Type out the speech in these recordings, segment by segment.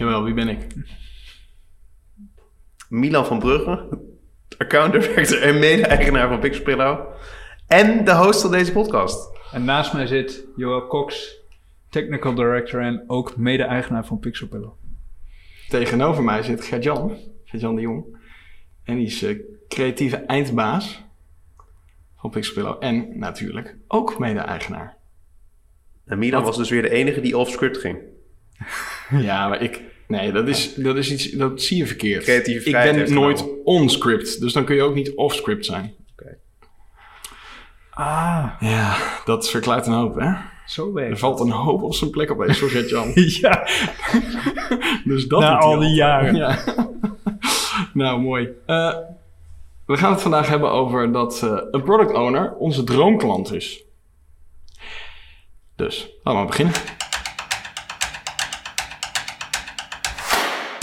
Jawel, wie ben ik? Milan van Brugge, account director en mede-eigenaar van Pixelpillow. En de host van deze podcast. En naast mij zit Joel Cox, technical director en ook mede-eigenaar van Pixelpillow. Tegenover mij zit Gert-Jan, Gert-Jan de Jong. En die is eh, creatieve eindbaas van Pixelpillow. En natuurlijk ook mede-eigenaar. En Milan was dus weer de enige die off-script ging. Ja, maar ik... Nee, dat is, dat is iets... Dat zie je verkeerd. Creatieve ik ben nooit on-script. Dus dan kun je ook niet off-script zijn. Ah, Ja, dat verklaart een hoop, hè? zo Er werkt valt een hoop op zijn plek opeens voor Gert-Jan. Ja, Dus dat Na al die jaren. Ja. nou, mooi. Eh, we gaan het vandaag hebben over dat eh, een product owner onze droomklant is. Dus, laten we maar beginnen.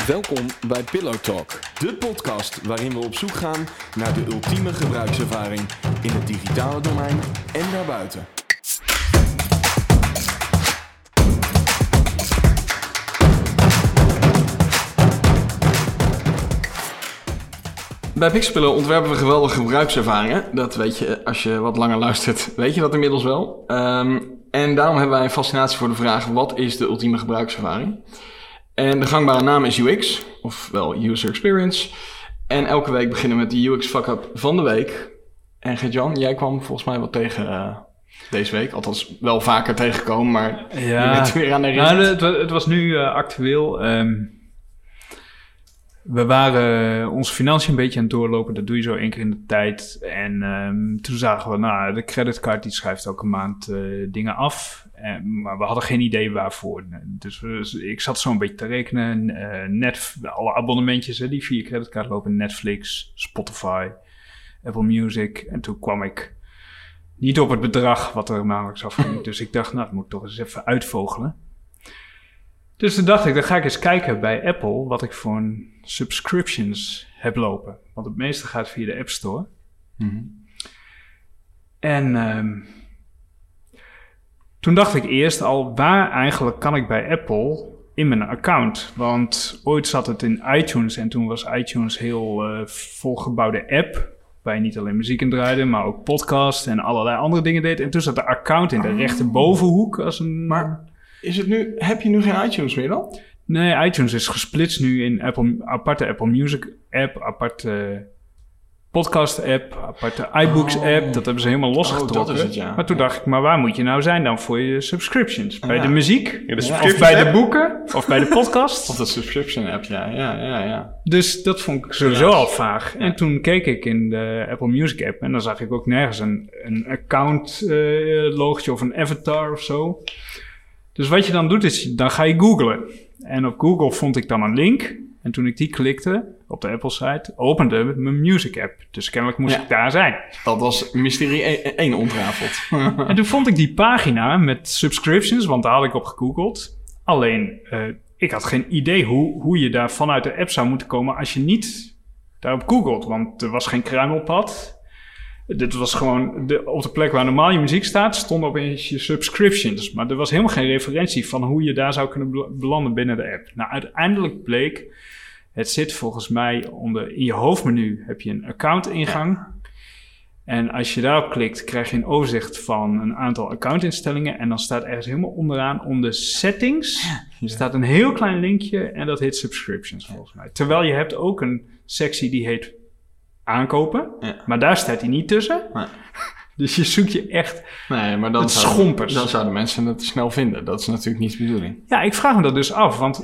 Welkom bij Pillow Talk, de podcast waarin we op zoek gaan naar de ultieme gebruikservaring in het digitale domein en daarbuiten. Bij Pixelpillow ontwerpen we geweldige gebruikservaringen. Dat weet je, als je wat langer luistert, weet je dat inmiddels wel. Ehm, en daarom hebben wij een fascinatie voor de vraag, wat is de ultieme gebruikservaring? En de gangbare naam is UX, ofwel User Experience. En elke week beginnen we met de UX fuck-up van de week. En Gert-Jan, jij kwam volgens mij wat tegen eh, deze week. Althans, wel vaker tegengekomen, maar je bent weer aan de rit. Nou, het was nu eh, actueel. ehm, we waren eh, onze financiën een beetje aan het doorlopen. Dat doe je zo één keer in de tijd. En ehm, toen zagen we, nou, de creditcard die schrijft elke maand eh, dingen af. En, maar we hadden geen idee waarvoor. Dus ik zat zo een beetje te rekenen. eh, net, alle abonnementjes hè, die via creditcard lopen. Netflix, Spotify, Apple Music. En toen kwam ik niet op het bedrag wat er maandelijks afging. dus ik dacht, nou, dat moet ik toch eens even uitvogelen. Dus toen dacht ik, dan ga ik eens kijken bij Apple wat ik voor een subscriptions heb lopen. Want het meeste gaat via de App Store. Mhm. En ehm, toen dacht ik eerst al, waar eigenlijk kan ik bij Apple in mijn account? Want ooit zat het in iTunes en toen was iTunes heel eh, volgebouwde app. Waar je niet alleen muziek in draaide, maar ook podcast en allerlei andere dingen deed. En toen zat de account in de rechterbovenhoek als een... Maar is het nu, heb je nu geen iTunes meer dan? Nee, iTunes is gesplitst nu in Apple, aparte Apple Music app, aparte podcast app, aparte iBooks Oh. app. Dat hebben ze helemaal losgetrokken. dat is het, ja. Maar toen dacht ik, maar waar moet je nou zijn dan voor je subscriptions? Bij Ja. de muziek? de of bij de boeken? Of bij de podcast? Of de subscription app, ja. Ja, ja, ja. Dus dat vond ik sowieso Ja. al vaag. En toen keek ik in de Apple Music app en dan zag ik ook nergens een, een account eh logotje of een avatar of zo. Dus wat je dan doet is, dan ga je googlen. En op Google vond ik dan een link. En toen ik die klikte op de Apple site, opende mijn Music app. Dus kennelijk moest Ja. ik daar zijn. Dat was mysterie 1 ontrafeld. En toen vond ik die pagina met subscriptions, want daar had ik op gegoogeld. Alleen, eh, ik had geen idee hoe, hoe je daar vanuit de app zou moeten komen als je niet daarop googelt. Want er was geen kruimelpad. Dit was gewoon de, op de plek waar normaal je muziek staat, stonden opeens je subscriptions. Maar er was helemaal geen referentie van hoe je daar zou kunnen bel- belanden binnen de app. Nou, uiteindelijk bleek, het zit volgens mij onder, in je hoofdmenu heb je een account-ingang. En als je daarop klikt, krijg je een overzicht van een aantal accountinstellingen. En dan staat ergens helemaal onderaan onder settings, staat een heel klein linkje en dat heet subscriptions volgens mij. Terwijl je hebt ook een sectie die heet aankopen, Ja. maar daar staat hij niet tussen. Nee. Dus je zoekt je echt... Nee, maar dan, Het zouden, schompers. dan zouden mensen het snel vinden. Dat is natuurlijk niet de bedoeling. Ja, ik vraag me dat dus af, want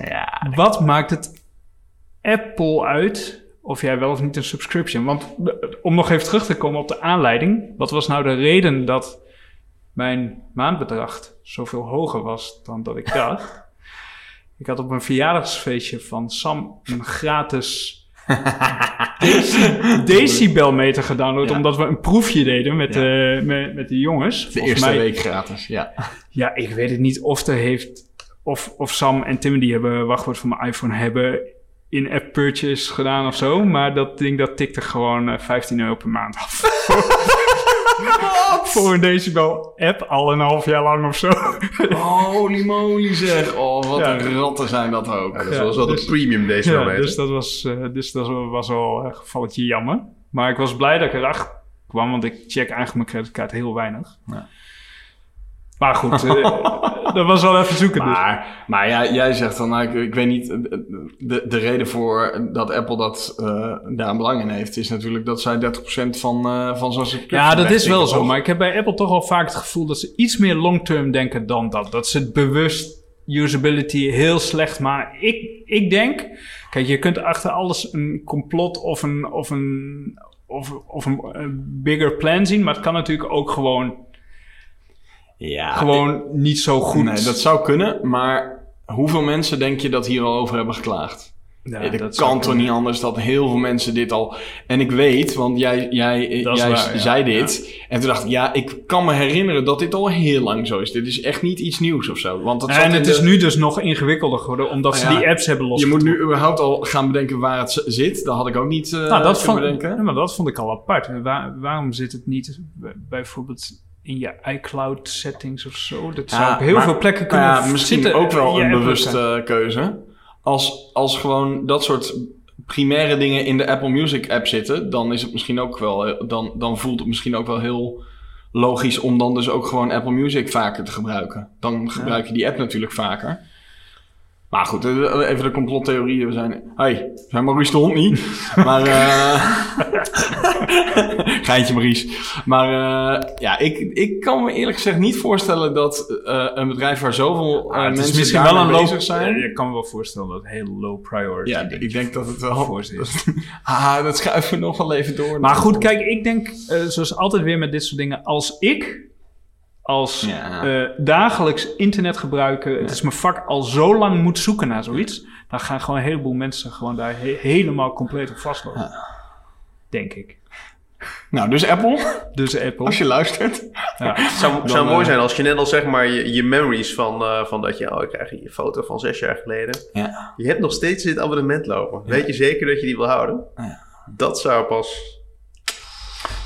wat maakt het Apple uit of jij wel of niet een subscription? Want eh, om nog even terug te komen op de aanleiding, wat was nou de reden dat mijn maandbedrag zoveel hoger was dan dat ik dacht? ik had op een verjaardagsfeestje van Sam een gratis decibelmeter gedownload, Ja. omdat we een proefje deden met, Ja. de, met, met de jongens. De eerste mij- week gratis, ja. ja, ik weet het niet of er heeft. Of, of Sam en Tim die hebben wachtwoord van mijn iPhone hebben in-app purchase gedaan of zo. Maar dat ding dat tikte gewoon eh, 15 euro per maand af. voor een decibel app al een half jaar lang of zo. Holy moly zeg. Oh, wat Ja. een ratten zijn dat ook. Ja, dat was wel dus- de premium deze Ja, dus dat was, eh, dus dat was wel een gevalletje jammer. Maar ik was blij dat ik erachter kwam, want ik check eigenlijk mijn creditcard heel weinig. Ja. Maar goed, eh, dat was wel even zoeken. dus. Maar, maar ja, jij zegt dan, nou, ik, ik weet niet, de, de reden voor dat Apple dat, eh, daar een belang in heeft, is natuurlijk dat zij 30% van, eh, van zo'n subscription Ja, dat is wel zo. Maar ik heb bij Apple toch wel vaak het gevoel dat ze iets meer long-term denken dan dat. Dat ze het bewust usability heel slecht maken. Ik, ik denk, kijk, je kunt achter alles een complot of een, of een, of, of een, een bigger plan zien. Maar het kan natuurlijk ook gewoon, Ja, gewoon niet zo goed. Nee, dat zou kunnen, maar hoeveel mensen denk je dat hier al over hebben geklaagd? Ja, Ja, dat kan toch niet anders dat heel veel mensen dit al... En ik weet, want jij, jij, Dat is jij waar, ja. zei dit. En toen dacht ik, ja, ik kan me herinneren dat dit al heel lang zo is. Dit is echt niet iets nieuws of zo. Want dat En het de- is nu dus nog ingewikkelder geworden, omdat ze ja. die apps hebben Je losgelaten. moet nu überhaupt al gaan bedenken waar het zit. Dat had ik ook niet eh Nou, dat kunnen vond, bedenken. maar dat vond ik al apart. Waar- waarom zit het niet bij- bijvoorbeeld in je iCloud settings of zo? Dat zou op heel maar- veel plekken kunnen Ja, misschien zitten. ook wel een bewuste keuze. Als, als gewoon dat soort primaire dingen in de Apple Music app zitten, dan is het misschien ook wel, dan, dan voelt het misschien ook wel heel logisch om dan dus ook gewoon Apple Music vaker te gebruiken. Dan gebruik je die app natuurlijk vaker. Maar goed, eh, even de complottheorieën. We zijn, hey, we zijn Maurice de hond niet. maar, eh geintje Maurice. Maar eh, ja, ik, ik kan me eerlijk gezegd niet voorstellen dat eh, een bedrijf waar zoveel Ah, mensen misschien wel low, bezig zijn. Ja, je kan me wel voorstellen dat het heel low priority ja, ik denk dat het wel... voor is. ah, dat schuiven we nog wel even door. Maar goed, kijk, ik denk, zoals altijd weer met dit soort dingen, als ik als Ja. dagelijks internet gebruiker, het is mijn vak, al zo lang moet zoeken naar zoiets, dan gaan gewoon een heleboel mensen gewoon daar he- helemaal compleet op vastlopen. Denk ik. Nou, dus Apple, Dus Apple. als je luistert. ja. Het zou, Dan, zou mooi eh, zijn als je net al zeg maar je, je memories van, eh, van dat je, oh ik krijg een foto van zes jaar geleden. Ja. Je hebt nog steeds dit abonnement lopen. Weet je zeker dat je die wil houden? Ja. Dat zou pas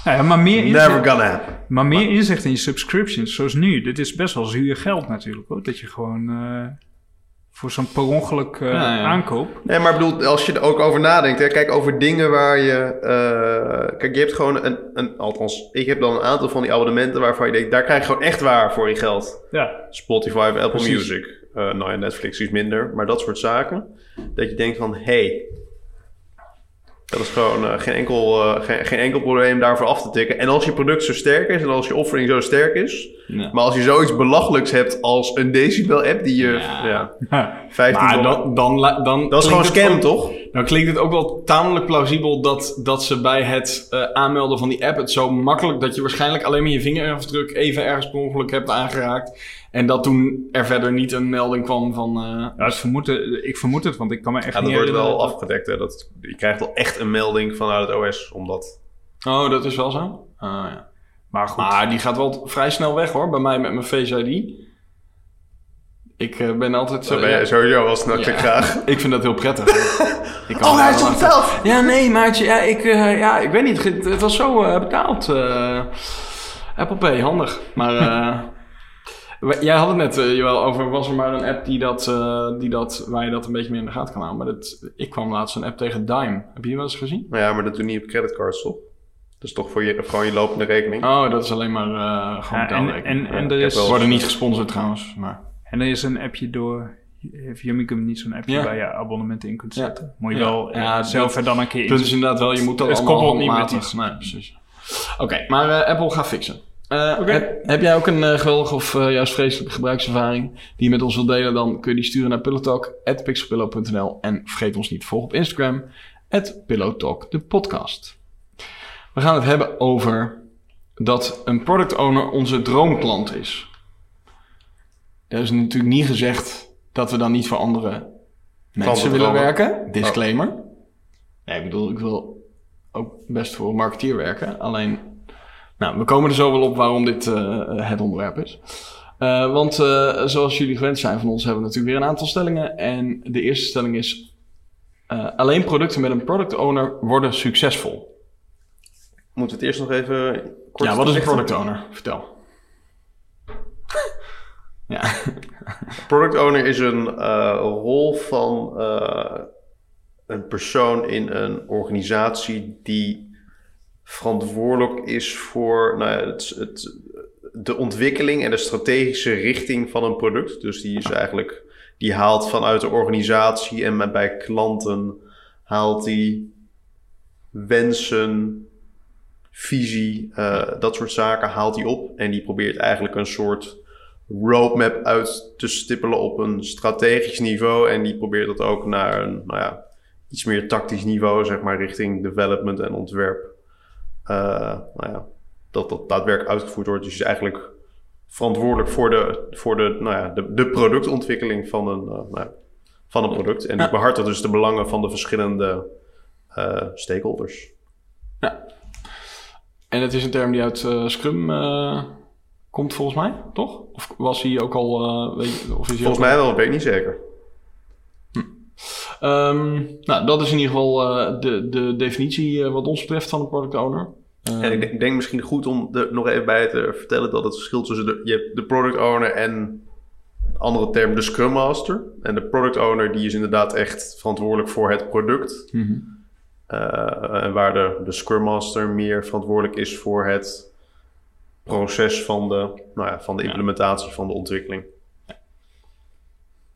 Nou ja, maar, meer never inzicht, gonna happen. maar meer inzicht in je subscriptions, zoals nu. Dit is best wel zuur geld natuurlijk hoor. Dat je gewoon eh, voor zo'n per ongeluk eh, Ja, ja. aankoop. Nee, maar bedoel, als je er ook over nadenkt, hè, kijk over dingen waar je. eh, kijk, je hebt gewoon een, een. Althans, ik heb dan een aantal van die abonnementen waarvan je denkt, daar krijg je gewoon echt waar voor je geld. Ja, Spotify, Apple Precies. Music. eh nou ja, Netflix iets minder, maar dat soort zaken. Dat je denkt van, hé. Hey, dat is gewoon eh, geen, enkel, eh, geen, geen enkel probleem daarvoor af te tikken. En als je product zo sterk is en als je offering zo sterk is. Ja. Maar als je zoiets belachelijks hebt als een decibel-app die je. Ja. Ja, 15 Maar dollar. dan, dan, dan dat is gewoon scam, ook- toch? Dan klinkt het ook wel tamelijk plausibel dat, dat ze bij het eh, aanmelden van die app het zo makkelijk dat je waarschijnlijk alleen maar je vingerafdruk even ergens per ongeluk hebt aangeraakt. En dat toen er verder niet een melding kwam van. eh, Ja, het vermoeden, ik vermoed het, want ik kan me echt Ja, niet dat wordt wel afgedekt. Hè? Dat, je krijgt wel echt een melding vanuit het OS. Omdat... Oh, dat is wel zo? Ah, ja. Maar goed, Maar die gaat wel vrij snel weg hoor, bij mij met mijn Face ID. Ik eh, ben altijd zo. Ben je sowieso wel snel Ja. graag. Ik vind dat heel prettig. Ik kan Oh, hij is wel betaald! achter- Ja, nee, maatje. Ja, ik, eh, ja, ik weet niet. Het, het was zo betaald. eh Apple Pay, handig. Maar eh, jij had het net, Joël, over was er maar een app die dat, eh, die dat, waar je dat een beetje meer in de gaten kan houden. Maar dat, ik kwam laatst een app tegen Dime. Heb je die wel eens gezien? Nou ja, maar dat doe je niet op creditcards, toch? Dat is toch voor je, gewoon je lopende rekening? Oh, dat is alleen maar eh gewoon Ja, en, en, en er is, wel- We worden niet gesponsord trouwens, maar... en er is een appje door... Heeft niet zo'n appje Ja. waar je abonnementen in kunt Ja. zetten? Moet je Ja. wel Ja, zelf dat- er dan een keer in. is inderdaad wel, je moet dat Het allemaal koppelt niet met iets. Nee, precies. Oké, maar Apple gaat fixen. Eh, heb, heb jij ook een eh, geweldige of eh, juist vreselijke gebruikservaring die je met ons wilt delen? Dan kun je die sturen naar pillowtalk.pixelpillow.nl en vergeet ons niet te volgen op Instagram, pillowtalk, de podcast. We gaan het hebben over dat een product owner onze droomklant is. Er is natuurlijk niet gezegd dat we dan niet voor andere mensen willen dromen. werken. Disclaimer. Nee, ik bedoel, ik wil ook best voor een marketeer werken. Alleen, nou, we komen er zo wel op waarom dit eh, het onderwerp is. Eh, want eh, zoals jullie gewend zijn van ons, hebben we natuurlijk weer een aantal stellingen. En de eerste stelling is: alleen producten met een product owner worden succesvol. Moeten we het eerst nog even kort ja, wat is een product owner? Vertel. ja. Product owner is een rol van een persoon in een organisatie die verantwoordelijk is voor nou ja, het, het, de ontwikkeling en de strategische richting van een product. Dus die is eigenlijk, die haalt vanuit de organisatie en bij klanten haalt die wensen, visie, eh, dat soort zaken haalt hij op. En die probeert eigenlijk een soort roadmap uit te stippelen op een strategisch niveau. En die probeert dat ook naar een nou ja, iets meer tactisch niveau, zeg maar, richting development en ontwerp. Eh, nou ja, dat dat daadwerkelijk uitgevoerd wordt. Dus je is eigenlijk verantwoordelijk voor de, voor de, nou ja, de, de productontwikkeling van een, eh, nou ja, van een product. En Ja. behartigt dus de belangen van de verschillende eh, stakeholders. En het is een term die uit Scrum komt volgens mij, toch? Of was hij ook al... weet je, of is Volgens ook mij wel, weet ik niet zeker. Ehm, nou, dat is in ieder geval eh, de, de definitie eh, wat ons betreft van een product owner. Ehm, En ik denk, denk misschien goed om er nog even bij te vertellen dat het verschil tussen de, je hebt de product owner en andere term de Scrum Master. En de product owner die is inderdaad echt verantwoordelijk voor het product. mhm. Eh, en waar de, de Scrum Master meer verantwoordelijk is voor het proces van de, nou ja, van de Ja. implementatie van de ontwikkeling.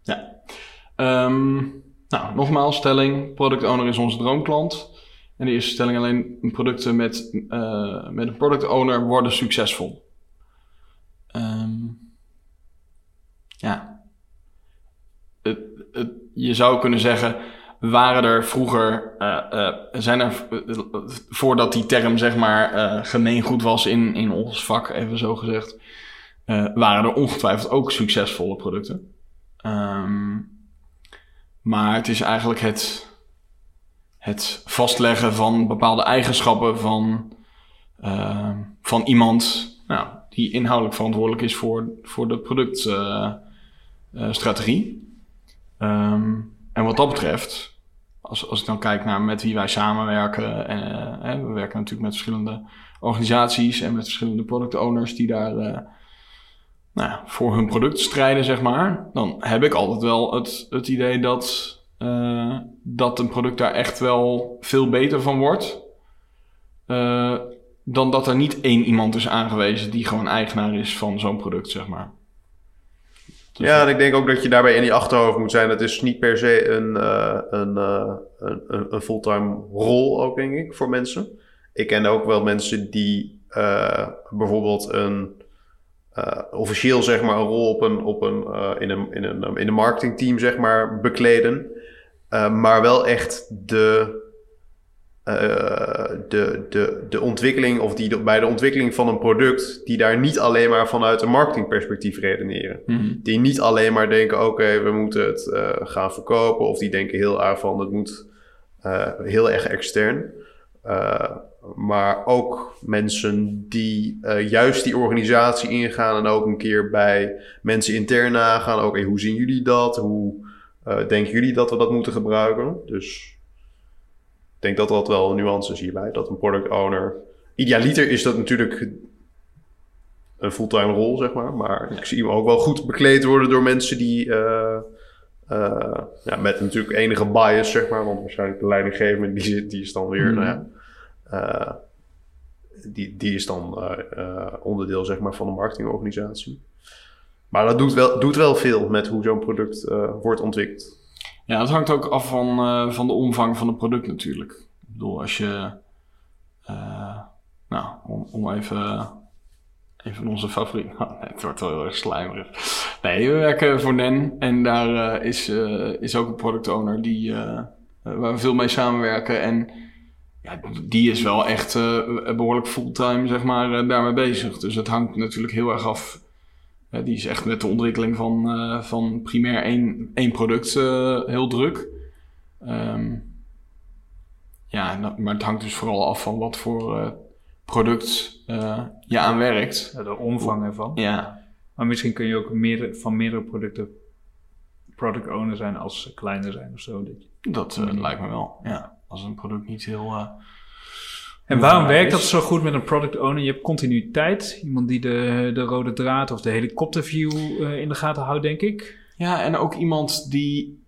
Ja. Ehm, nou, nogmaals, stelling. Product owner is onze droomklant. En de eerste stelling alleen producten met, eh, met een product owner worden succesvol. Ehm, ja. Je zou kunnen zeggen, waren er vroeger, eh, eh, zijn er, voordat die term zeg maar gemeengoed was in, in ons vak, even zo gezegd, waren er ongetwijfeld ook succesvolle producten. Ehm, maar het is eigenlijk het, het vastleggen van bepaalde eigenschappen van, ehm, van iemand nou, die inhoudelijk verantwoordelijk is voor, voor de productstrategie. Ehm, en wat dat betreft, als, als ik dan kijk naar met wie wij samenwerken, eh, hè, we werken natuurlijk met verschillende organisaties en met verschillende product owners die daar eh, nou voor hun product strijden, zeg maar, dan heb ik altijd wel het, het idee dat, eh, dat een product daar echt wel veel beter van wordt. eh, dan dat er niet één iemand is aangewezen die gewoon eigenaar is van zo'n product, zeg maar. Dus- Ja, en ik denk ook dat je daarbij in die achterhoofd moet zijn. Het is niet per se een, eh, een, een, een, fulltime rol ook, denk ik, voor mensen. Ik ken ook wel mensen die bijvoorbeeld een eh, officieel zeg maar een rol op een, op een, eh, in, een, in, een, in een marketingteam zeg maar bekleden. Eh, maar wel echt de, de, de, de ontwikkeling of die de- bij de ontwikkeling van een product die daar niet alleen maar vanuit een marketingperspectief redeneren Mhm. die niet alleen maar denken: oké, we moeten het gaan verkopen, of die denken heel erg van: het moet heel erg extern. Maar ook mensen die eh, juist die organisatie ingaan en ook een keer bij mensen intern nagaan: oké, hoe zien jullie dat? Hoe eh, denken jullie dat we dat moeten gebruiken? Dus ik denk dat er altijd wel nuances hierbij. Dat een product owner. Idealiter is dat natuurlijk een fulltime rol, zeg maar. Maar ik zie hem ook wel goed bekleed worden door mensen die... eh, ja, met natuurlijk enige bias, zeg maar. Want waarschijnlijk de leidinggevende, die, zit, die is dan weer... Mhm. Nou ja, eh, die, die is dan eh, eh, onderdeel, zeg maar, van een marketingorganisatie. Maar dat doet wel, doet wel veel met hoe zo'n product wordt ontwikkeld. Ja, het hangt ook af van, van de omvang van het product natuurlijk. Ik bedoel, als je... nou, om, om even... Een van onze favorieten... Het wordt wel heel erg slijmerig. Nee, we werken voor NEN. En daar is, is ook een product owner die, waar we veel mee samenwerken. En ja, die is wel echt eh, behoorlijk fulltime, zeg maar, eh, daarmee bezig. Dus het hangt natuurlijk heel erg af... Die is echt met de ontwikkeling van, eh, van primair één, één product eh, heel druk. Ehm, ja, maar het hangt dus vooral af van wat voor eh, product eh, je aan werkt. Ja, de omvang ervan. Ja, Maar misschien kun je ook meer, van meerdere producten product owner zijn als ze kleiner zijn of zo. Dat dat eh, lijkt me wel. Ja, als een product niet heel, eh, En waarom werkt dat zo goed met een product owner? Je hebt continuïteit. Iemand die de, de rode draad of de helikopterview eh, in de gaten houdt, denk ik. Ja, en ook iemand die.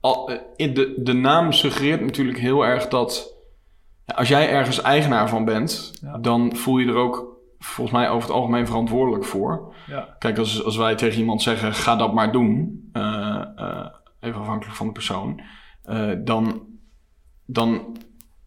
Al, eh, in de, de naam suggereert natuurlijk heel erg dat. ja, als jij ergens eigenaar van bent, Ja. dan voel je er ook volgens mij over het algemeen verantwoordelijk voor. Ja. Kijk, als, als wij tegen iemand zeggen: ga dat maar doen, even afhankelijk van de persoon, dan, dan,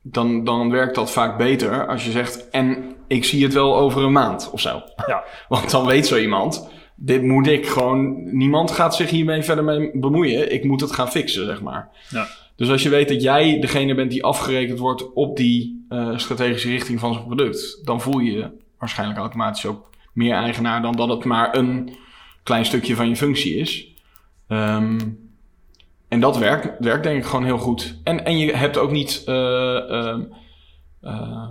dan, dan werkt dat vaak beter als je zegt: en ik zie het wel over een maand of zo. Ja. Want dan weet zo iemand, dit moet ik gewoon, niemand gaat zich hiermee verder mee bemoeien. Ik moet het gaan fixen, zeg maar. Ja. Dus als je weet dat jij degene bent die afgerekend wordt op die eh, strategische richting van zo'n product, dan voel je je waarschijnlijk automatisch ook meer eigenaar dan dat het maar een klein stukje van je functie is. Ehm, en dat werkt, werkt denk ik gewoon heel goed. En, en je hebt ook niet. eh, ehm, eh,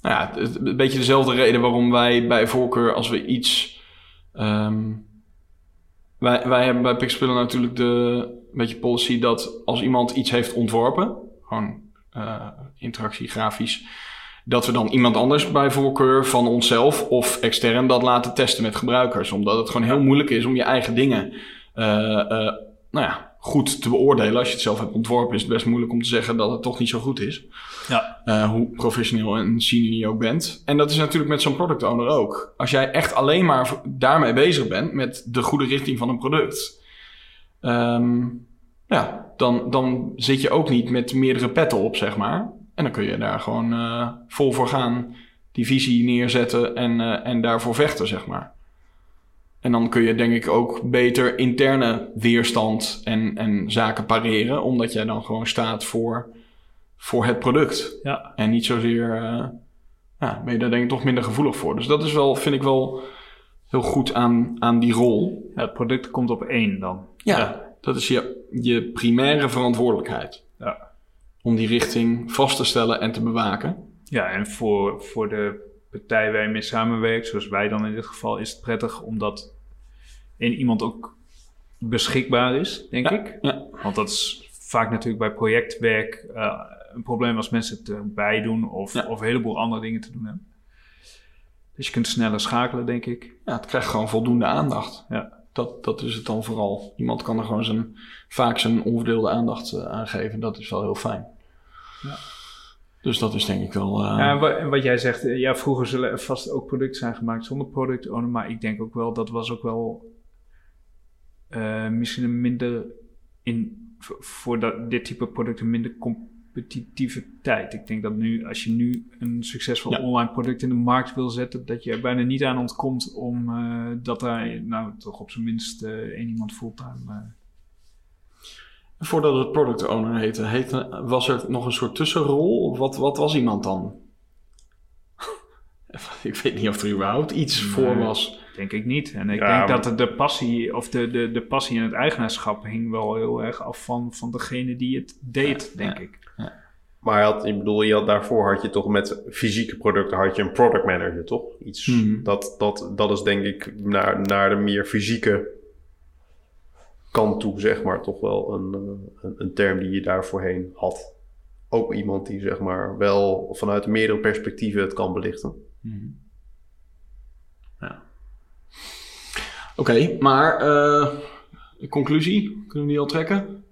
nou ja, het- een beetje dezelfde reden waarom wij bij voorkeur als we iets. ehm, wij, wij hebben bij Pixpillen natuurlijk de een beetje policy dat als iemand iets heeft ontworpen, gewoon eh, interactie grafisch, dat we dan iemand anders bij voorkeur van onszelf of extern dat laten testen met gebruikers. Omdat het gewoon heel moeilijk is om je eigen dingen eh, eh, nou ja, goed te beoordelen. Als je het zelf hebt ontworpen, is het best moeilijk om te zeggen dat het toch niet zo goed is. Ja. Eh, hoe professioneel en senior je ook bent. En dat is natuurlijk met zo'n product owner ook. Als jij echt alleen maar daarmee bezig bent, met de goede richting van een product, ehm, ja, dan, dan zit je ook niet met meerdere petten op, zeg maar. En dan kun je daar gewoon eh, vol voor gaan, die visie neerzetten en, eh, en daarvoor vechten, zeg maar. En dan kun je denk ik ook beter interne weerstand en, en zaken pareren, omdat jij dan gewoon staat voor, voor het product. Ja. En niet zozeer, eh, ja, ben je daar denk ik toch minder gevoelig voor. Dus dat is wel, vind ik wel heel goed aan, aan die rol. Ja, het product komt op één dan. Ja, dat is je, je primaire verantwoordelijkheid. Ja. Om die richting vast te stellen en te bewaken. Ja, en voor, voor de partij waar je mee samenwerkt, zoals wij dan in dit geval, is het prettig omdat één iemand ook beschikbaar is, denk Ja, ik. ja. Want dat is vaak natuurlijk bij projectwerk eh, een probleem als mensen het erbij doen of, Ja. of een heleboel andere dingen te doen hebben. Dus je kunt sneller schakelen, denk ik. Ja, het krijgt gewoon voldoende aandacht. Ja. Dat, dat is het dan vooral. Iemand kan er gewoon zijn, vaak zijn onverdeelde aandacht eh, aan geven. Dat is wel heel fijn. Ja. Dus dat is denk ik wel... eh, Ja, en wa- en wat jij zegt, eh, ja, vroeger zullen er vast ook producten zijn gemaakt zonder product owner, maar ik denk ook wel, dat was ook wel eh, misschien een minder, in, voor, dat, dit type producten minder competitieve tijd. Ik denk dat nu, als je nu een succesvol Ja. online product in de markt wil zetten, dat je er bijna niet aan ontkomt om eh, dat daar, nou, toch op zijn minst eh, één iemand fulltime... eh, Voordat het product owner heette, heette, was er nog een soort tussenrol? Wat, wat was iemand dan? ik weet niet of er überhaupt iets Nee. voor was. Denk ik niet. En ik Ja, denk maar- dat de, passie of de, de, de passie en het eigenaarschap hing wel heel erg af van, van degene die het deed, Ja, denk ja. ik. Maar had, ik bedoel, je had, daarvoor had je toch met fysieke producten had je een product manager, toch? Iets, Mhm. dat, dat, dat is denk ik naar, naar de meer fysieke kant toe, zeg maar, toch wel een, eh, een, een term die je daar voorheen had. Ook iemand die, zeg maar, wel vanuit meerdere perspectieven het kan belichten. Ja. Oké, maar eh, conclusie, kunnen we die al trekken?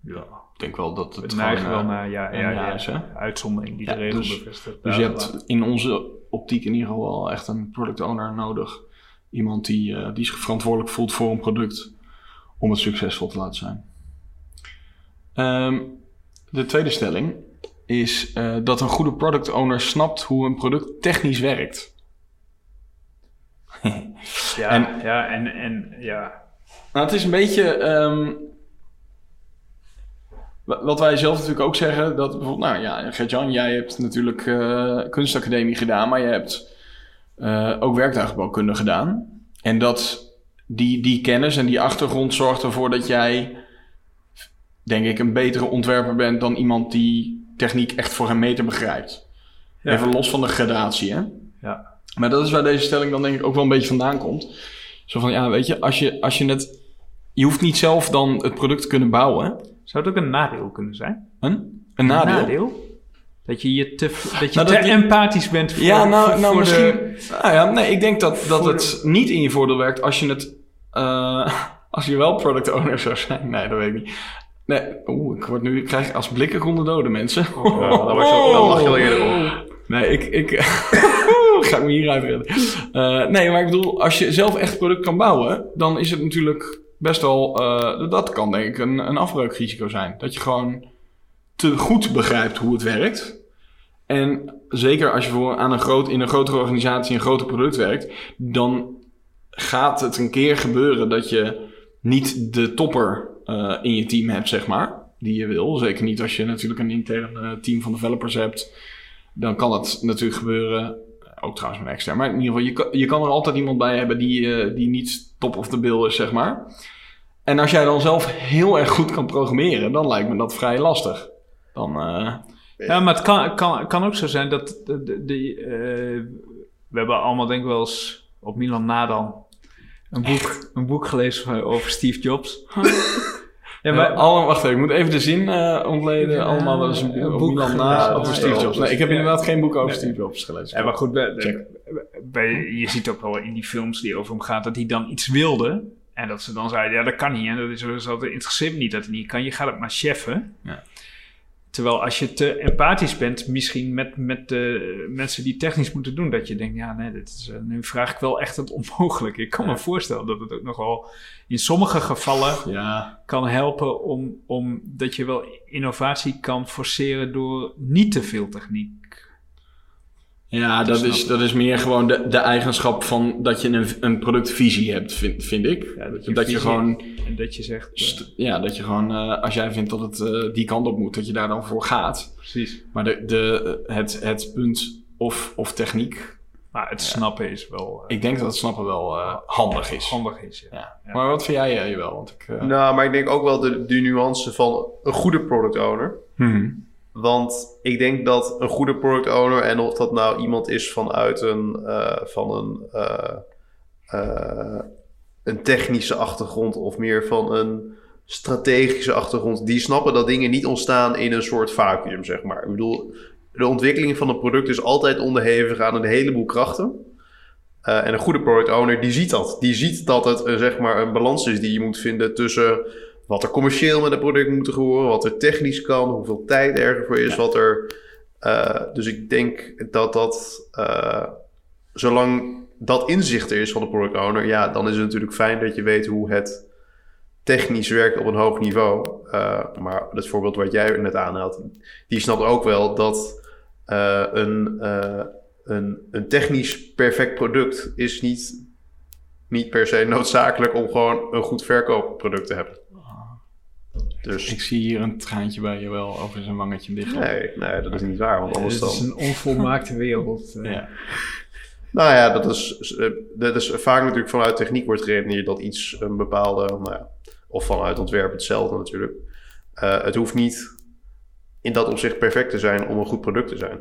Ja. Ik denk wel dat het Het gewoon, wel eh, naar ja, ja, ja ja, is, uitzondering die de regel dus- bevestigt. Dus je hebt in onze optiek in ieder geval wel echt een product owner nodig. Iemand die, eh, die zich verantwoordelijk voelt voor een product om het succesvol te laten zijn. Ehm, de tweede stelling is dat een goede product owner snapt hoe een product technisch werkt. ja, en- ja, en, en ja, Nou, het is een beetje. ehm, wa- wat wij zelf natuurlijk ook zeggen, dat bijvoorbeeld, nou ja, Gert-Jan, jij hebt natuurlijk eh, kunstacademie gedaan, maar je hebt eh, ook werktuigbouwkunde gedaan. En dat die, die kennis en die achtergrond zorgt ervoor dat jij, denk ik, een betere ontwerper bent dan iemand die techniek echt voor een meter begrijpt. Ja. Even los van de gradatie, hè? ja, Maar dat is waar deze stelling dan denk ik ook wel een beetje vandaan komt. Zo van, ja, weet je, als je, als je het... Je hoeft niet zelf dan het product te kunnen bouwen. zou het ook een nadeel kunnen zijn? Een, een nadeel. Dat je, je te, dat je Nou, te dat empathisch bent voor, ja, nou, voor, nou voor misschien. de... Nou ja, nee, ik denk dat, dat het niet in je voordeel werkt als je het. eh, als je wel product owner zou zijn. Nee, dat weet ik niet. Nee, oeh, ik word nu. Ik krijg als blikken konden doden, mensen. Was je, dan lag je al eerder op. Nee, ik. ik ga ik me hieruit redden. Eh, nee, maar ik bedoel, als je zelf echt product kan bouwen, dan is het natuurlijk best wel. eh, dat kan denk ik een, een afbreukrisico zijn. Dat je gewoon te goed begrijpt hoe het werkt. En zeker als je voor aan een groot, in een grotere organisatie een groter product werkt, dan gaat het een keer gebeuren dat je niet de topper eh, in je team hebt, zeg maar. Die je wil. Zeker niet als je natuurlijk een intern team van developers hebt. Dan kan het natuurlijk gebeuren. Ook trouwens met extern. Maar in ieder geval, je kan, je kan er altijd iemand bij hebben die, eh, die niet top of the bill is, zeg maar. En als jij dan zelf heel erg goed kan programmeren, dan lijkt me dat vrij lastig. Dan, eh, Ja, maar het kan, kan, kan ook zo zijn dat... De, de, de, eh, we hebben allemaal denk ik wel eens op Milan Nadan een boek, een boek gelezen over Steve Jobs. ja, maar, allemaal, wacht even, ik moet even de zin eh, ontleden. Ja, allemaal wel eens een, een boek boek Milan na over Steve Jobs. Nee, ik heb ja. inderdaad geen boek over Nee. Steve Jobs gelezen. Ja, maar goed, bij, je ziet ook wel in die films die over hem gaat dat hij dan iets wilde. En dat ze dan zeiden, ja, dat kan niet. En dat is dat interesseert me niet dat het niet kan. Je gaat het maar cheffen. Ja. Terwijl als je te empathisch bent, misschien met, met de mensen die technisch moeten doen, dat je denkt, ja, nee, dit is, eh, nu vraag ik wel echt het onmogelijke. Ik kan me voorstellen dat het ook nogal in sommige gevallen Ja, kan helpen om, om dat je wel innovatie kan forceren door niet te veel techniek. Ja dat, is, dat is meer gewoon de, de eigenschap van dat je een, een productvisie hebt, vind, vind ik. Ja, dat je, gewoon, En dat je zegt, eh, st- ja, dat je gewoon, eh, als jij vindt dat het eh, die kant op moet, dat je daar dan voor gaat. precies. Maar de, de, het, het punt of, of techniek, Maar het snappen is wel ik denk dat het snappen wel eh, handig is. handig is. Ja. Ja. Ja. Maar wat vind jij uh, wel? Want ik, eh, Nou, maar ik denk ook wel de, de nuance van een goede product owner. mhm. Want ik denk dat een goede product owner, en of dat nou iemand is vanuit een, eh, van een, eh, eh, een technische achtergrond of meer van een strategische achtergrond, die snappen dat dingen niet ontstaan in een soort vacuüm, zeg maar. Ik bedoel, de ontwikkeling van een product is altijd onderhevig aan een heleboel krachten. En een goede product owner, die ziet dat. Die ziet dat het zeg maar een balans is die je moet vinden tussen wat er commercieel met het product moet gebeuren, wat er technisch kan, hoeveel tijd er ervoor is, wat er. eh, dus ik denk dat dat, eh, zolang dat inzicht er is van de product owner, ja, dan is het natuurlijk fijn dat je weet hoe het technisch werkt op een hoog niveau. Eh, maar het voorbeeld wat jij net aanhaalt, die snapt ook wel dat een, een, een technisch perfect product is niet, niet per se noodzakelijk om gewoon een goed verkoopproduct te hebben. Dus Ik zie hier een traantje bij je wel over zijn wangetje dicht. nee, nee, dat is niet waar, want anders Het is dan... een onvolmaakte wereld. eh. Ja. Nou ja, dat is, eh, dat is vaak natuurlijk vanuit techniek wordt geredeneerd dat iets een bepaalde, nou ja, of vanuit ontwerp hetzelfde natuurlijk. Eh, het hoeft niet in dat opzicht perfect te zijn om een goed product te zijn.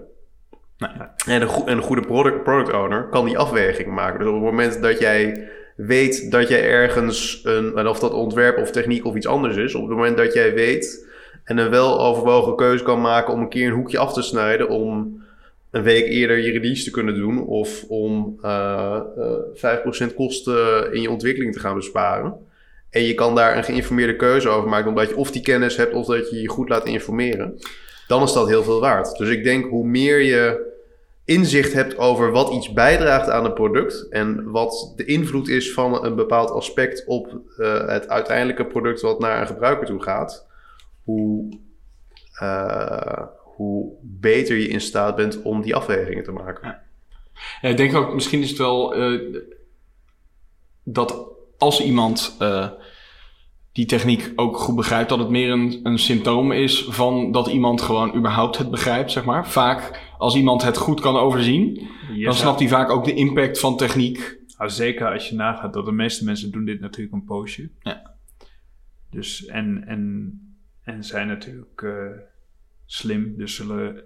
Nee. En, een en een goede product, product owner kan die afweging maken. Dus op het moment dat jij weet dat jij ergens een, en of dat ontwerp of techniek of iets anders is, op het moment dat jij weet en een weloverwogen keuze kan maken om een keer een hoekje af te snijden om een week eerder je release te kunnen doen of om eh eh 5% kosten in je ontwikkeling te gaan besparen. En je kan daar een geïnformeerde keuze over maken, omdat je of die kennis hebt of dat je je goed laat informeren. Dan is dat heel veel waard. Dus ik denk hoe meer je inzicht hebt over wat iets bijdraagt aan een product en wat de invloed is van een bepaald aspect op eh, het uiteindelijke product wat naar een gebruiker toe gaat, hoe, eh, hoe beter je in staat bent om die afwegingen te maken. Ja, ik denk ook, misschien is het wel eh, dat als iemand die techniek ook goed begrijpt, dat het meer een, een symptoom is van dat iemand gewoon überhaupt het begrijpt, zeg maar. Vaak, als iemand het goed kan overzien, dan snapt hij vaak ook de impact van techniek. Nou, zeker als je nagaat dat de meeste mensen doen dit natuurlijk een poosje. Ja. Dus en, en, en zijn natuurlijk eh, slim, dus zullen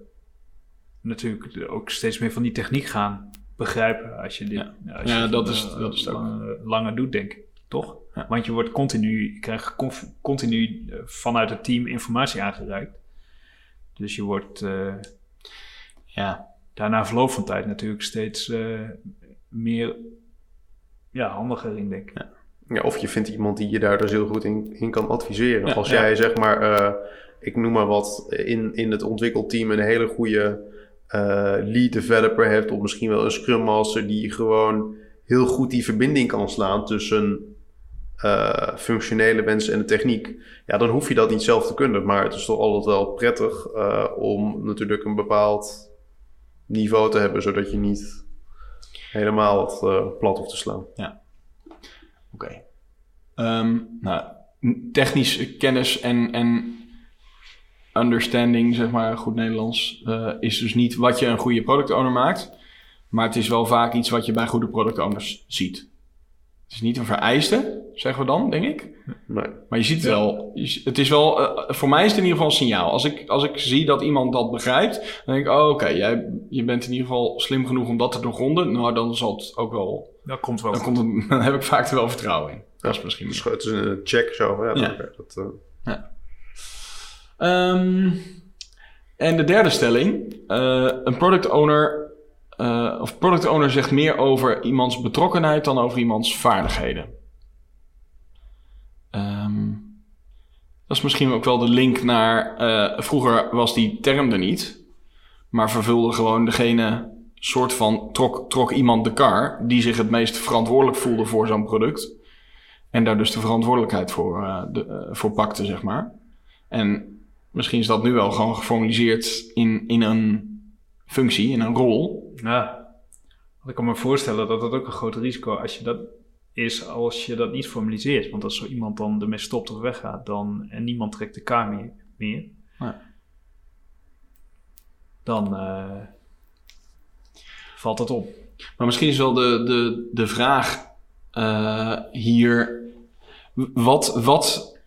natuurlijk ook steeds meer van die techniek gaan begrijpen als je dit Ja. als Ja, je dat is- eh, dat is het ook. langer, langer doet, denk ik. Toch? Ja. Want je wordt continu, je krijgt continu eh, vanuit het team informatie aangereikt. Dus je wordt, eh, Ja. Daarna verloop van tijd natuurlijk steeds eh, meer ja, handiger in, denk ik. Ja, of je vindt iemand die je daar dus heel goed in, in kan adviseren. Ja, Als ja. jij zeg maar, ik noem maar wat, in, in het ontwikkelteam een hele goede lead developer hebt, of misschien wel een scrum master die gewoon heel goed die verbinding kan slaan tussen eh, functionele mensen en de techniek. Ja, dan hoef je dat niet zelf te kunnen, maar het is toch altijd wel prettig eh, om natuurlijk een bepaald niveau te hebben, zodat je niet helemaal het eh, plat hoeft te slaan. Oké. Ehm, nou, technische kennis en, en understanding, zeg maar, goed Nederlands, is dus niet wat je een goede product owner maakt. Maar het is wel vaak iets wat je bij goede product owners ziet. Het is niet een vereiste, zeggen we dan, denk ik. Nee. Maar je ziet het wel. Het is wel, eh, voor mij is het in ieder geval een signaal. Als ik, als ik zie dat iemand dat begrijpt, dan denk ik, oh, oké, jij je bent in ieder geval slim genoeg om dat te doorgronden. Nou, dan zal het ook wel, Dat komt wel dan, komt het, dan heb ik vaak er wel vertrouwen in. Dat is misschien Dus het is een check zo. Ja, Ja. dat, eh, Ehm, en de derde stelling. eh, een product owner, eh, of product owner zegt meer over iemands betrokkenheid dan over iemands vaardigheden. Ehm, dat is misschien ook wel de link naar. eh, vroeger was die term er niet, maar vervulde gewoon degene soort van trok, trok iemand de kar die zich het meest verantwoordelijk voelde voor zo'n product. En daar dus de verantwoordelijkheid voor, eh, de, voor pakte, zeg maar. En misschien is dat nu wel gewoon geformaliseerd in, in een functie, in een rol. Ja. Want ik kan me voorstellen dat dat ook een groot risico als je dat is als je dat niet formaliseert. Want als zo iemand dan ermee stopt of weggaat dan, en niemand trekt de kaart meer, meer Ja. dan eh, valt het op. Maar misschien is wel de, de, de vraag eh, hier: wat, wat,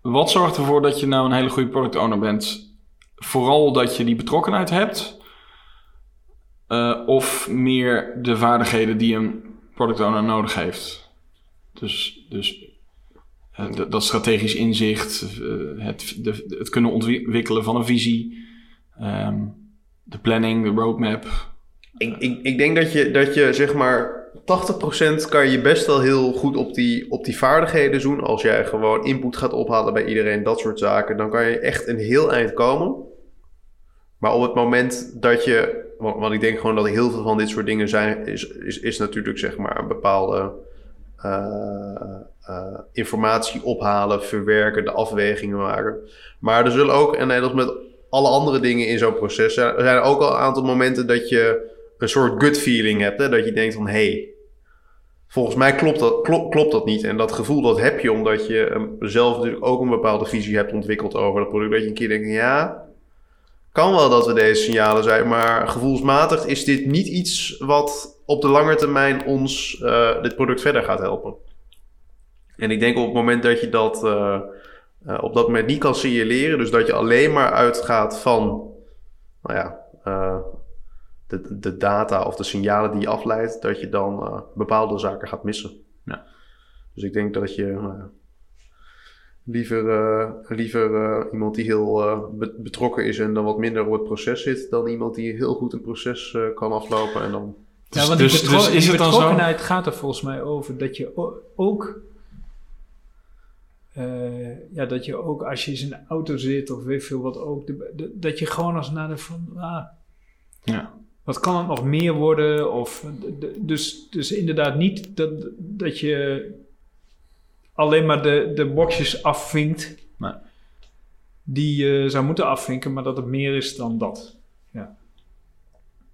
wat zorgt ervoor dat je nou een hele goede product owner bent? Vooral dat je die betrokkenheid hebt, eh, of meer de vaardigheden die een product owner nodig heeft? Dus, dus eh, dat- strategisch inzicht, eh, het, de, het kunnen ontwikkelen van een visie, ehm, de planning, de roadmap. Ik, ik, ik denk dat je, dat je zeg maar 80% kan je best wel heel goed op die, op die vaardigheden doen. Als jij gewoon input gaat ophalen bij iedereen, dat soort zaken. Dan kan je echt een heel eind komen. Maar op het moment dat je... Want, want ik denk gewoon dat heel veel van dit soort dingen zijn... Is, is, is natuurlijk zeg maar een bepaalde eh, eh, informatie ophalen, verwerken, de afwegingen maken. Maar er zullen ook, en net als met alle andere dingen in zo'n proces... zijn- Er ook al een aantal momenten dat je een soort gut feeling hebt. Hè? Dat je denkt van, hé, hey, volgens mij klopt dat, klop- klopt dat niet. En dat gevoel dat heb je omdat je ehm, zelf natuurlijk ook een bepaalde visie hebt ontwikkeld over dat product. Dat je een keer denkt, ja, kan wel dat we deze signalen zijn, maar gevoelsmatig is dit niet iets wat op de lange termijn ons eh, dit product verder gaat helpen. En ik denk op het moment dat je dat eh, eh, op dat moment niet kan signaleren, dus dat je alleen maar uitgaat van, nou ja, de, de data of de signalen die je afleidt, dat je dan bepaalde zaken gaat missen. Ja. Dus ik denk dat je nou liever, eh, liever eh, iemand die heel eh, be- betrokken is en dan wat minder op het proces zit, dan iemand die heel goed een proces eh, kan aflopen en dan. Dus- ja, want die, dus- betro- dus is die het dan zo- betrokkenheid gaat er volgens mij over dat je ook... eh, ja, dat je ook als je in een auto zit of weet veel wat ook... de- de- dat je gewoon als naar de van... Ah, Ja. wat kan het nog meer worden? Of, dus, dus inderdaad niet dat, dat je alleen maar de, de boxjes afvinkt... Nee. die je zou moeten afvinken, maar dat het meer is dan dat.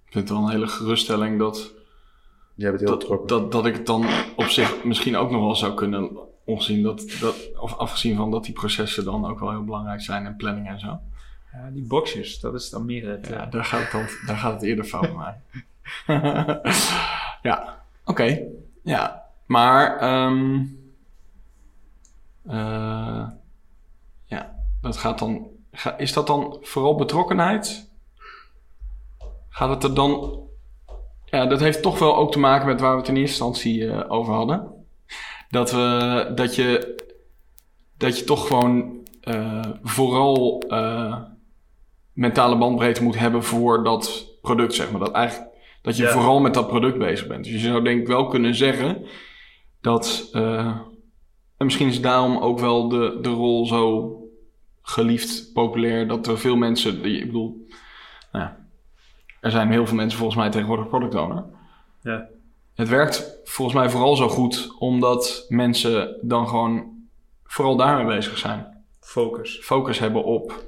Ik vind het wel een hele geruststelling dat, Jij bent heel dat, dat, dat ik het dan op zich misschien ook nog wel zou kunnen, ongezien dat, dat, of afgezien van dat die processen dan ook wel heel belangrijk zijn en planning en zo. Ja, die boxjes, dat is dan meer het... Ja, eh, daar gaat het, dan, daar gaat het eerder fout bij mij. ja, oké. Ja, maar ehm, eh, ja, dat gaat dan. Ga, is dat dan vooral betrokkenheid? Gaat het er dan. Ja, dat heeft toch wel ook te maken met waar we het in eerste instantie eh, over hadden. Dat, we, dat, je, dat je toch gewoon eh, vooral. mentale bandbreedte moet hebben voor dat product, zeg maar. Dat, eigenlijk, dat je Ja. vooral met dat product bezig bent. Dus je zou denk ik wel kunnen zeggen dat... en misschien is daarom ook wel de, de rol zo geliefd, populair... dat er veel mensen... Ik bedoel, nou ja, er zijn heel veel mensen volgens mij tegenwoordig product owner. Ja. Het werkt volgens mij vooral zo goed omdat mensen dan gewoon vooral daarmee bezig zijn. Focus. Focus hebben op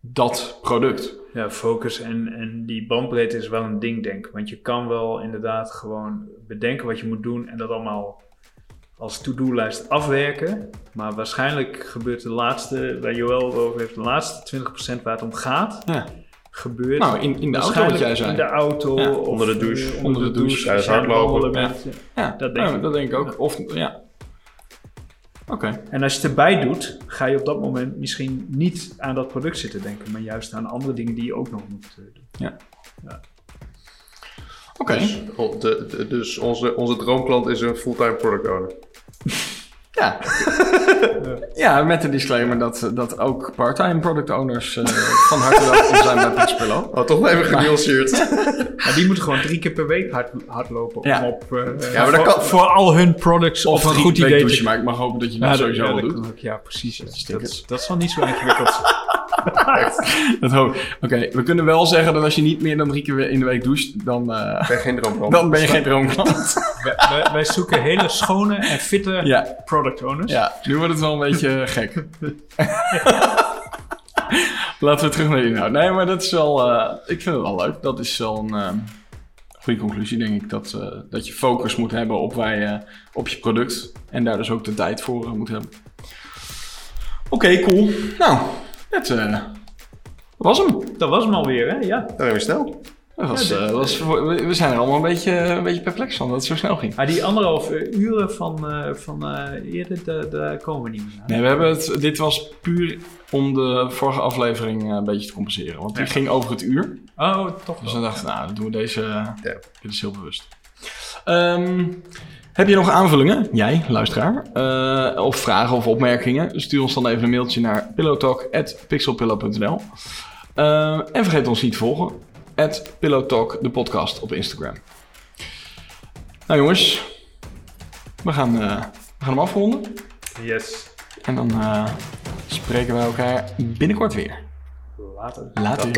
dat product. Ja, focus en, en die bandbreedte is wel een ding, denk ik. Want je kan wel inderdaad gewoon bedenken wat je moet doen en dat allemaal als to-do-lijst afwerken. Maar waarschijnlijk gebeurt de laatste, waar Joël het over heeft, de laatste 20% waar het om gaat, Ja. gebeurt Nou, in, in de auto wat jij zei. in de auto Ja, of onder de douche. eh, Onder de douche, tijdens hardlopen. Ja, Dat denk ja, ik. dat denk ik ook. Of, ja. Oké. En als je het erbij doet, ga je op dat moment misschien niet aan dat product zitten denken, maar juist aan andere dingen die je ook nog moet eh, doen. Oké. Dus, o- de, de- dus onze, onze droomklant is een fulltime product owner. Ja. ja, met de disclaimer dat, dat ook part-time product owners eh, van harte welkom zijn bij Pixpillow. Oh, toch wel even genuanceerd. Maar die moeten gewoon drie keer per week hard, hardlopen Ja. om op, eh, Ja, maar dat voor, kan- voor al hun products Of een goed idee maar ik mag hopen dat je dat Ja, dat- sowieso ja, wel dat doet. ook. Ja, precies. Dat, is- dat is wel niet zo ingewikkeld. Dat hoop ik. Oké, we kunnen wel zeggen dat als je niet meer dan drie keer in de week doucht, dan, eh, Ben geen droomklant. dan ben je geen droomklant. wij, wij- wij zoeken hele schone en fitte Ja. product owners. Ja, nu wordt het wel een beetje gek. Laten we terug naar inhoud. Nee, maar dat is wel... eh, ik vind het wel leuk. Dat is wel een eh, goede conclusie, denk ik. Dat, eh, dat je focus moet hebben op, je, op je product. En daar dus ook de tijd voor moet hebben. Oké, cool. Nou, dat eh, was hem. Dat was hem alweer, hè? Ja. Dan ben je snel. Dat was, Ja, dit- eh, was, we we zijn er allemaal een beetje, een beetje perplex van dat het zo snel ging. Maar die anderhalve uren van, eh, van eh, eerder, daar, daar komen we niet meer aan. Nee, we hebben het, dit was puur om de vorige aflevering eh, een beetje te compenseren. Want die Ja. ging over het uur. Oh, toch Dus wel. dan dachten we, nou, dan doen we deze. Ja. Dit is heel bewust. Ehm, heb je nog aanvullingen, jij, luisteraar? eh, of vragen of opmerkingen? Stuur ons dan even een mailtje naar pillowtalk.pixelpillow.nl Eh, En vergeet ons niet te volgen. At pillowtalk, de podcast op Instagram. Nou jongens, we gaan, eh, we gaan hem afronden. Yes. En dan spreken we elkaar binnenkort weer. Later. Later.